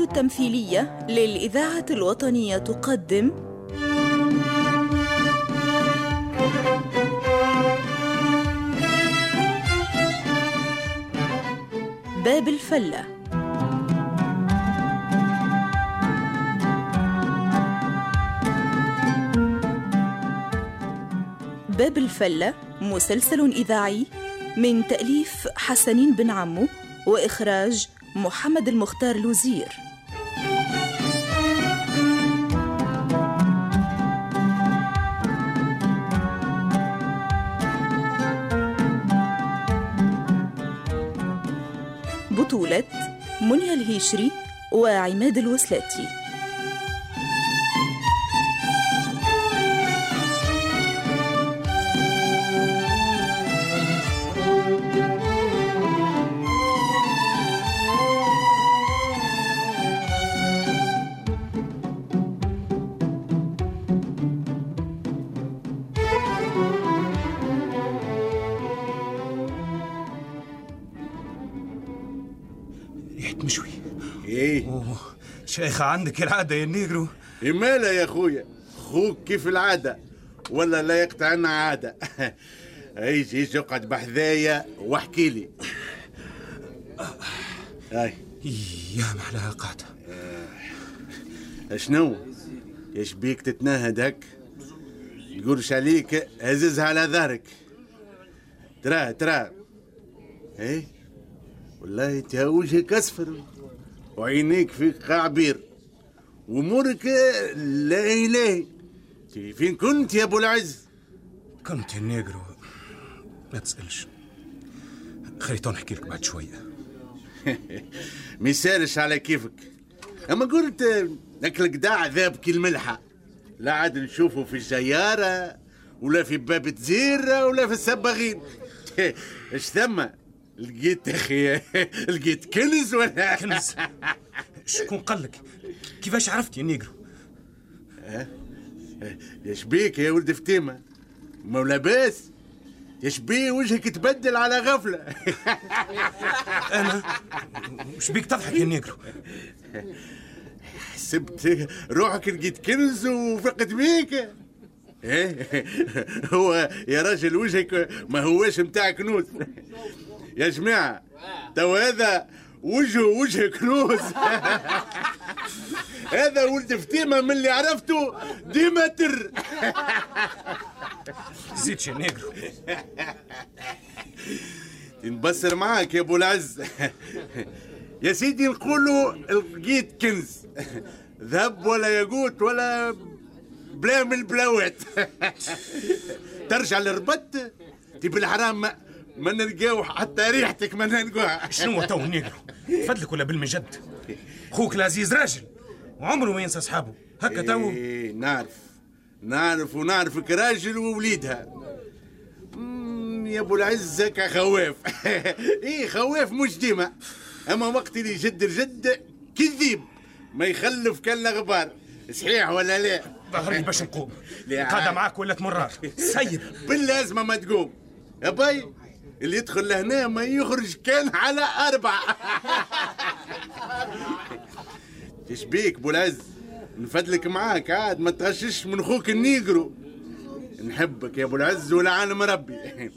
التمثيلية للإذاعة الوطنية تقدم. باب الفلة. باب الفلة مسلسل إذاعي من تأليف حسنين بن عمو وإخراج محمد المختار لوزير. بطولة منيا الهيشري وعماد الوسلاتي. شيخة عندك العادة يا نيجرو مالا يا خويا خوك كيف العادة؟ ولا لا يقطع عنا عادة. ايجي ايجي اقعد بحذايا؟ واحكي لي. هاي. يا محلاها قاعدة شنو؟ إيش بيك تتنهد هك؟ يقولش عليك هززها على ظهرك. ترى ترى إيه؟ والله انت وجهك أصفر. وعينيك في قعبير وأمورك لا إله. فين كنت يا أبو العز؟ كنت يا نيجرو. ما تسألش. خليتون نحكي لك بعد شوية. ما يسالش على كيفك. أما قلت لك القداع عذاب كي الملحة. لا عاد نشوفه في الجيارة ولا في باب تزير ولا في السباغين. إيش ثم؟ لقيت أخي لقيت كنز ولا؟ كنز. شكون قال لك؟ كيفاش عرفت يا نيجرو؟ إيش بيك يا ولد فتيمة؟ ما لاباس إيش بيه وجهك تبدل على غفلة. أنا؟ وش بيك تضحك يا نيجرو؟ حسبت روحك لقيت كنز وفقت بيك. إيه؟ هو يا راجل وجهك ما هواش متاع كنوز. يا جماعة تو هذا وجهه وجه كنوز. هذا ولد فتيمة من اللي عرفته ديما تر. زيد يا نيجرو نبصر معاك يا أبو العز. يا سيدي نقولوا لقيت كنز. ذهب ولا ياقوت ولا بلا من البلاوات. ترجع للربط تبي الحرام ما, نلقاو حتى ريحتك ما نلقاها. شنو تو نيجرو فضلك ولا بالمجد؟ خوك العزيز راجل وعمره ما ينسى أصحابه. هكا تو؟ إيه نعرف. نعرف ونعرفك راجل ووليدها. يا أبو العز هكا خواف إيه خواف مش ديما. أما وقت اللي يجد الجد كذيب. ما يخلف كان غبار. صحيح ولا لا؟ ظهري باش نقوم. لا. قاعدة معاك ولا مرار سيب باللازمة ما تقوم. يا باي اللي يدخل لهنا ما يخرج كان على أربعة. إيش بيك بولعز نفدلك معاك عاد ما تغشش من خوك النيجرو. نحبك يا أبو العز والعالم ربي.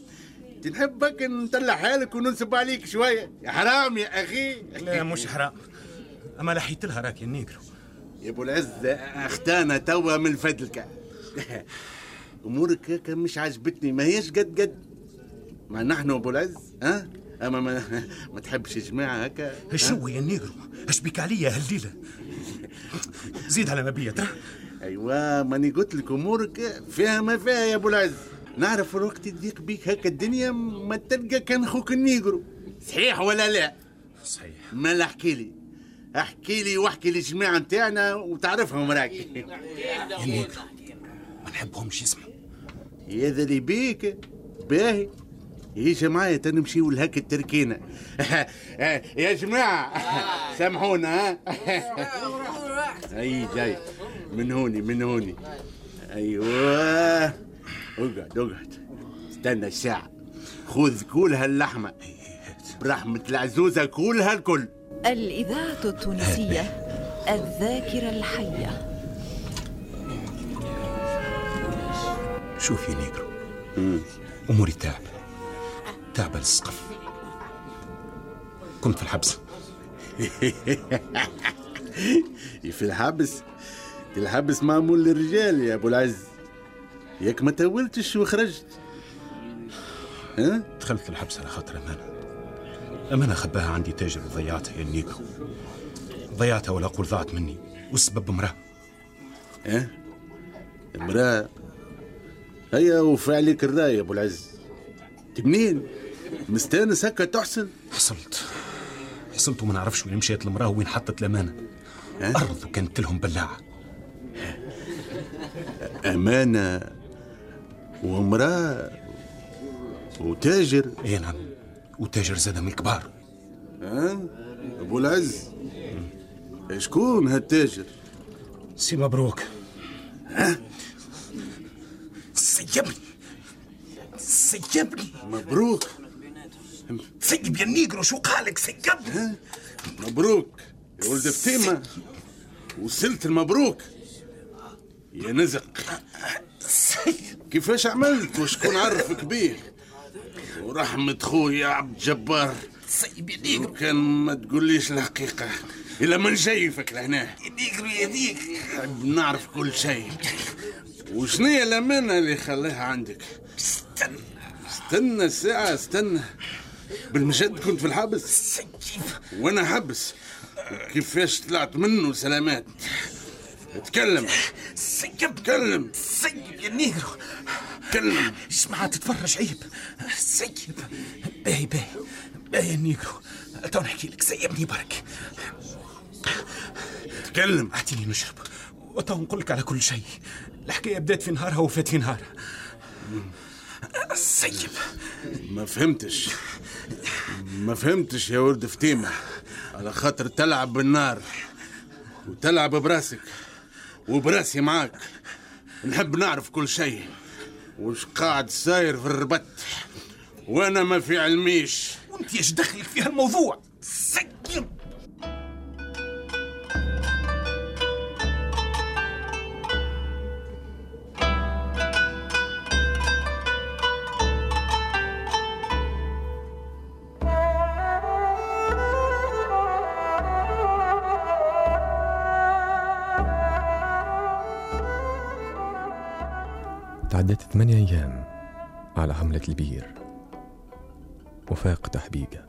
نحبك نطلع حالك وننسب عليك شوية. يا حرام يا أخي. لا مش حرام. أما لحيت لها راك يا نيجرو يا أبو العز أختانا توا من فدلك. أمورك مش عجبتني ما هيش قد قد. ما نحن أبو العز ها؟ اما ما, ما تحبش جماعة هكا؟ شو يا نيجرو اش بك عليا هالليلة زيد على ما بيا ترى ايوا ماني قلت لك أمورك فيها ما فيها يا أبو العز. نعرف الوقت يضيق بيك هكا الدنيا ما تلقى كان خوك النيجرو صحيح ولا لا؟ صحيح. ما لا احكي لي. احكي لي واحكي للجماعة نتاعنا وتعرفهم راك. يا نيجرو ما نحبهمش يسمعوا هذا اللي بيك باهي. يجي معايا نمشيو لهك التركينة. يا جماعة سامحونا ها؟ اي جاي. من هوني من هوني. أيوه. اقعد اقعد. استنى الساعة خذ كل هاللحمة. برحمة العزوزة كلها الكل الإذاعة التونسية الذاكرة الحية. شوف يا نيجرو. أموري تعب. تعب للسقف كنت في الحبس. في الحبس؟ الحبس معمول للرجال يا أبو العز. ياك ما تولتش وخرجت. ها؟ دخلت الحبس على خاطر أمانة. أمانة خباها عندي تاجر وضيعتها يا نيجرو ضيعتها ولا أقول ضاعت مني. والسبب امرأة. ها؟ امرأة. هيا وفى عليك الراي يا أبو العز. منين؟ مستانس هكا تحسن؟ حصلت. حصلت وما نعرفش وين مشيت المراه وين حطت الأمانة. ها؟ أرض وكانت لهم بلاعة. أمانة وامرأة وتاجر؟ اي نعم وتاجر زاد من الكبار. ها؟ أبو العز شكون هالتاجر؟ سي مبروك. سيبني سيبني مبروك. سيب يا نيجرو شو قالك؟ سيبني مبروك. يا ولد فتيمة وصلت المبروك. يا نزق. كيفاش عملت؟ وشكون عرفك بيه ورحمة خويا عبد الجبار. سيب يا نيجرو كان ما تقوليش الحقيقة. إلا من جايفك لهنا. يا نيجرو يا نيجرو نحب نعرف كل شيء. وشنو الأمانة اللي خلاها عندك؟ استنى الساعة استنى. بالمجد كنت في الحبس. وأنا حبس. كيفاش طلعت منه سلامات؟ اتكلم سيب تكلم. سيب يا نيجرو. تكلم. اسمع تتفرج عيب. سيب باهي باهي. باهي يا نيجرو. تو نحكي لك. سيبني برك تكلم. اعطيني نشرب. وتو نقول لك على كل شيء. الحكاية بدات في نهارها وفات في نهارها. سيب. ما فهمتش. ما فهمتش يا ولد فتيمة. على خاطر تلعب بالنار وتلعب براسك وبراسي معاك. نحب نعرف كل شيء. وش قاعد ساير في الربط. وأنا ما في علميش. وانت إيش دخلك في هالموضوع؟ وفاقت حبيقة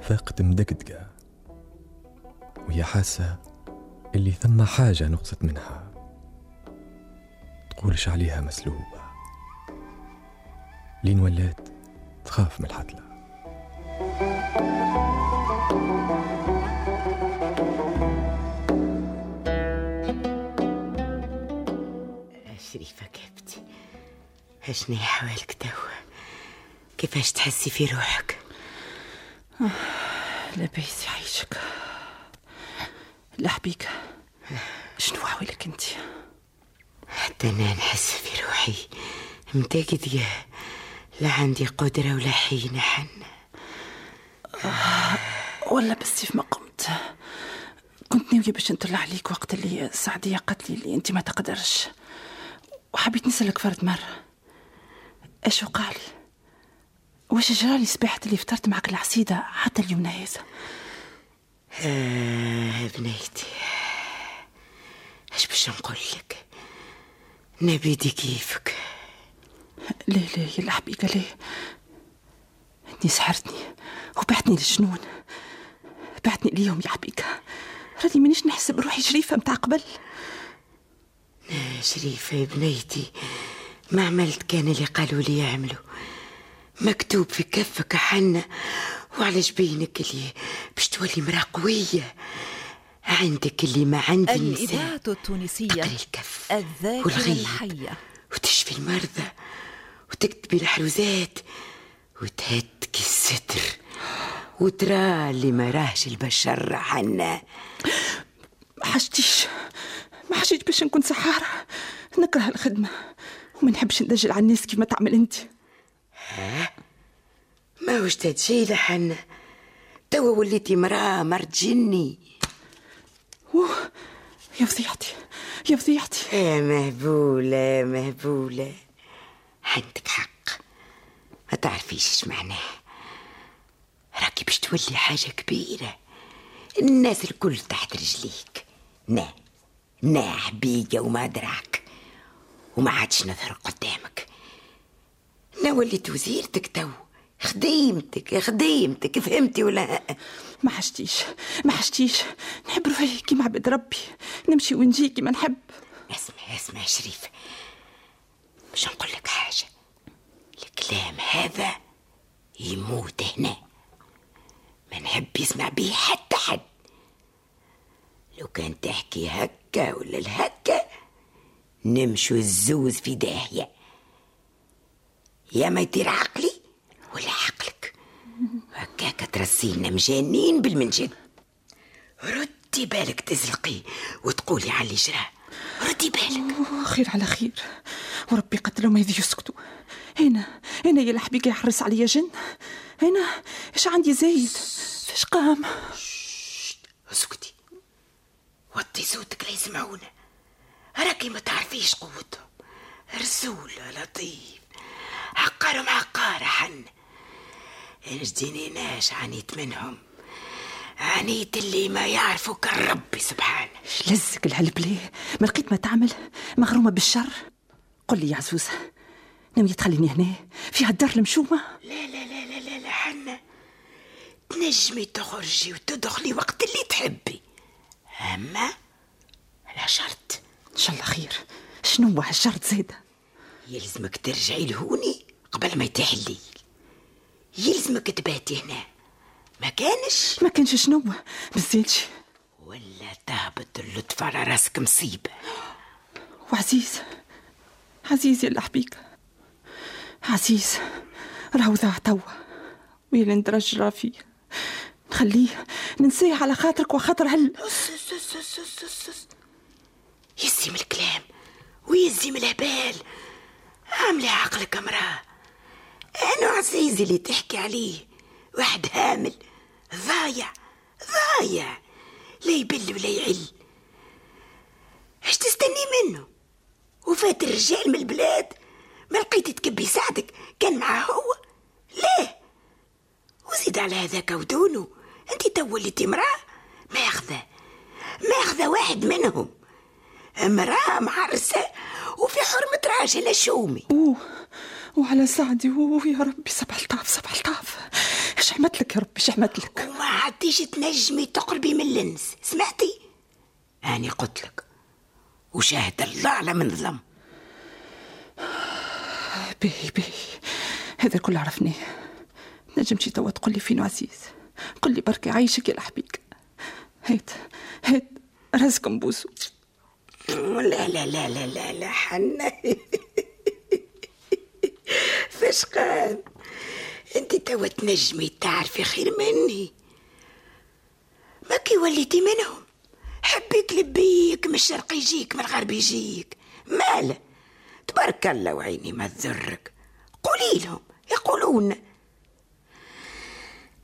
فاقت مدقدقة وهي حاسة اللي ثم حاجة نقصت منها. تقولش عليها مسلوبة. لين ولات تخاف من الحتلة. شريفة كبتي شنو حوالك توا كيفاش تحسي في روحك؟ لاباس يعيشك. لحبيك. شنو عوالك انت؟ حتى أنا نحس في روحي متاكدة لا عندي قدرة ولا حين حنة ولا بس كيف ما قمت. كنت ناوية باش نطلع عليك وقت اللي سعدية قالت لي اللي أنت ما تقدرش. وحبيت نسألك فرد مرة. إيش وقع لي واش جرالي سباحة اللي فطرت معك العسيدة حتى اليوم هذا آه بنيتي. اش باش نقول لك؟ نبيدي كيفك. ليه ليه يا الحبيبة ليه انتي سحرتني وبعتني للجنون. بعتني اليوم يا حبيبة. راني مانيش نحسب روحي شريفة متاع قبل. شريفة يا بنيتي ما عملت كان اللي قالوا لي يعملوا. مكتوب في كفك حنة وعلى جبينك اللي باش تولي مرأة قوية؟ عندك اللي ما عندي النساء الإذاعة التونسية تقري الكف والغيب الحية. وتشفي المرضى وتكتبي الحروزات وتهتكي الستر. وترى اللي ما راهش البشر حنا. ما حاجتيش ما حاجيت باش نكون سحارة. نكره الخدمة وما نحبش ندجل على الناس كيف ما تعمل أنت. ما وش تتجيلة حنا توا وليتي مرأة مرت جني. أوه، يا فضيحتي يا فضيحتي. يا مهبولة مهبولة. عندك حق. ما تعرفيش إيش معناه. راكي باش تولي حاجة كبيرة. الناس الكل تحت رجليك. نا نا حبيقة وما دراك. وما عادش نظهر قدامك. أنا وليت وزيرتك تو؟ خديمتك خديمتك فهمتي ولا؟ ما حاجتيش ما حاجتيش نحب روحي كيما عبد ربي. نمشي ونجي كيما نحب. اسمع اسمع شريف. مش نقول لك حاجة. الكلام هذا يموت هنا. ما نحب يسمع بيه حتى حد. لو كان تحكي هكا ولا الهكا نمشوا الزوز في داهية. يا ما يطير عقلي ولا عقلك. هكاك ترسينا مجانين بالمنجد. ردي بالك تزلقي وتقولي على اللي جرى. ردي بالك. خير على خير. وربي قتلوا ما يذي يسكتوا. هنا هنا يا الحبيقة يحرس عليا جن. هنا إيش عندي زايد؟ فاش قام؟ اسكتي. وطي صوتك لا يسمعونا. راكي ما تعرفيش قوتهم. رسول لطيف. عقارهم عقارة حن. نجديني ناش عنيت منهم. عنيت اللي ما يعرفوا كان ربي سبحانه الهلب ليه ما لقيت ما تعمل؟ مغرومة بالشر. قل لي يا عزوزة ناوية تخليني هنا؟ في هالدار المشومة؟ لا لا لا لا لا لا حنا تنجمي تخرجي وتدخلي وقت اللي تحبي. أما؟ على شرط. إن شاء الله خير. شنو هو هالشرط زيدة يلزمك ترجعي لهوني. قبل ما يتاح الليل. يلزمك تباتي هنا. ما كانش؟ ما كانش شنو؟ بالزيتش ولا تهبط اللطف على راسك مصيبة. وعزيز عزيز يا الحبيقة عزيز راهو ضاع توا. ويلي ندرج راه فيه نخليه ننسيه على خاطرك وخاطر هل. يزي من الكلام ويزي من الهبال. عاملة عقلك امرأة. أنا عزيزي اللي تحكي عليه. واحد هامل. ضايع. ضايع. لا يبل ولا يعل. إيش تستني منه؟ وفات الرجال من البلاد. ما لقيتي تكبي ساعدك. كان معاه هو. ليه وزيد على هذاك ودونه. أنت تو وليتي ياخذه. ما ياخذه واحد منهم. امرأة معرسة. وفي حرمة راجل شومي أوه. وعلى سعدي اوه يا ربي سبع الطاف سبع الطاف إيش عملت لك يا ربي؟ إيش عملت لك وما عديش تنجمي تقربي من اللنس. سمعتي؟ أني قلت لك وشاهد الله على من ظلم باهي باهي هذا الكل عرفناه نجمتي توا تقول لي فين عزيز. قل لي بركي عايشك يا الحبيك هات هات راسكم بوسو. لا لا لا لا لا لا حنا فشقان انت توا تنجمي تعرفي خير مني. ما كي وليتي منهم. حبيك لبيك من الشرق يجيك من الغرب يجيك. ماله تبارك الله وعيني ما تضرك قولي لهم يقولون.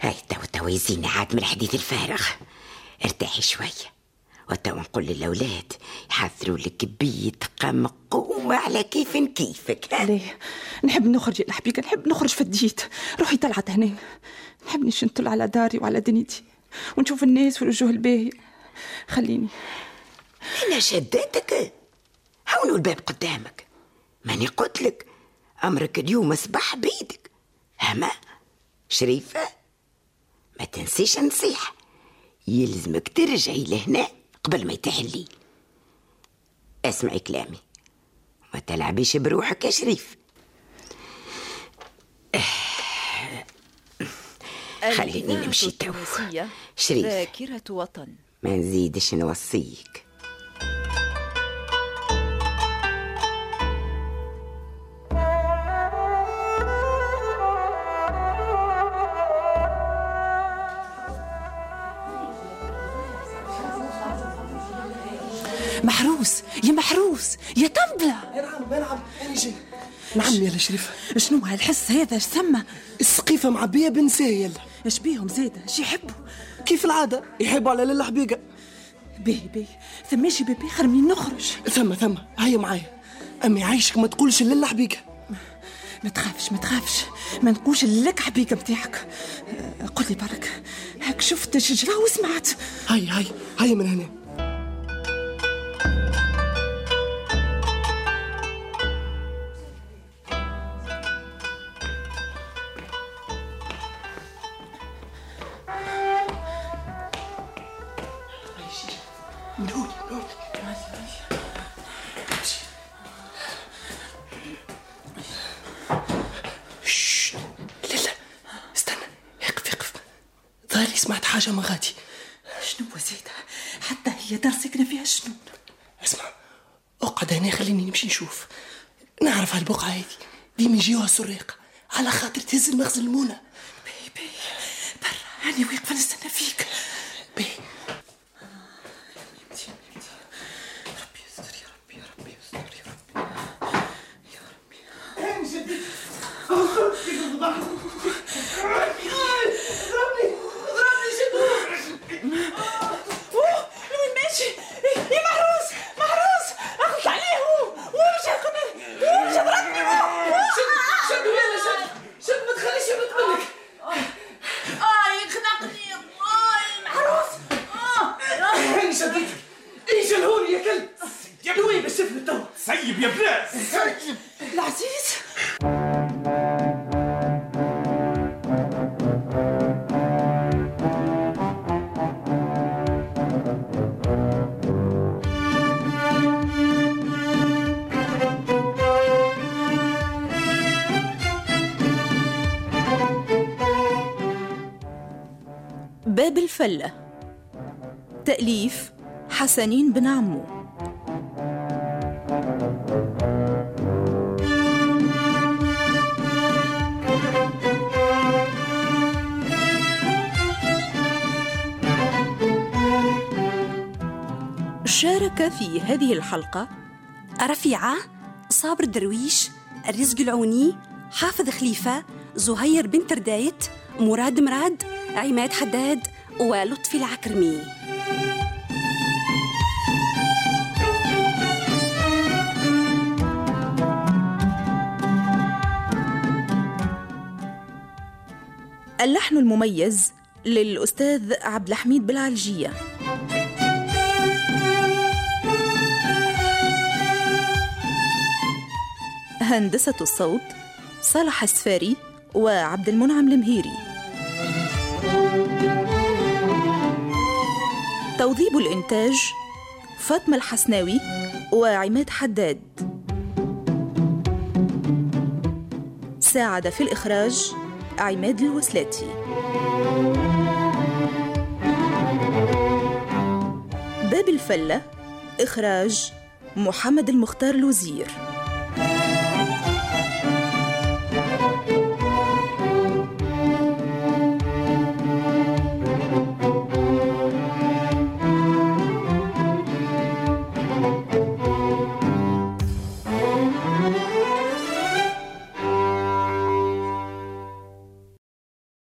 هاي توا توا يزيني عاد من الحديث الفارغ. ارتاحي شوية. وتوا نقول للأولاد يحضروا لك بيت قمقومة على كيف كيفك؟ ليه؟ نحب نخرج يا الحبيبة نحب نخرج فديت روحي طلعت هنا. نحب نشنطل على داري وعلى دنيتي. ونشوف الناس والوجوه الباهية. خليني. أنا شدتك. هونوا الباب قدامك. ماني قلت لك. أمرك اليوم أصبح بيدك هما؟ شريفة؟ ما تنسيش نصيحة. يلزمك ترجعي لهنا. قبل ما يتاح الليل اسمعي كلامي ما تلعبيش بروحك يا شريف خليني نمشي تو. شريف. ذاكرة وطن ما نزيدش نوصيك محروس يا محروس يا طنبلة. نعم نعم أنا جاي. نعم يا شريف شنو هالحس هذا؟ اش ثم؟ السقيفة معبية بنسايل اش بيهم زيادة اش يحبوا؟ كيف العادة؟ يحبوا على ليلة حبيقة. بيه بيه ثماشي بيبي خير مني نخرج. ثم ثم. هيا معايا. أمي عايشك ما تقولش ليلة حبيقة. ما تخافش ما تخافش. ما نقولش لك حبيقة بتاعك. قل لي برك. هاك شفت الشجرة وسمعت. هيا هيا. هيا من هنا. ظهري سمعت حاجة ما غادي. شنو زيادة حتى هي دار ساكنة فيها شنو؟ اسمع أقعد هنا خليني نمشي نشوف. نعرف هالبقعة هذه. ديما يجيوها السراقة على خاطر تهز المخزن المونة. بيبي برا أنا واقفة نستنى فيك. بي. ربي باب الفلة. تأليف حسنين بن عمو. شارك في هذه الحلقة رفيعة صابر درويش الرزق العوني حافظ خليفة زهير بنت ردايت مراد مراد عماد حداد ولطفي العكرمي. اللحن المميز للأستاذ عبد الحميد بالعلجية هندسة الصوت صالح السفاري وعبد المنعم المهيري. توظيب الإنتاج فاطمة الحسناوي وعماد حداد. ساعد في الإخراج عماد الوسلاتي. باب الفلة إخراج محمد المختار الوزير.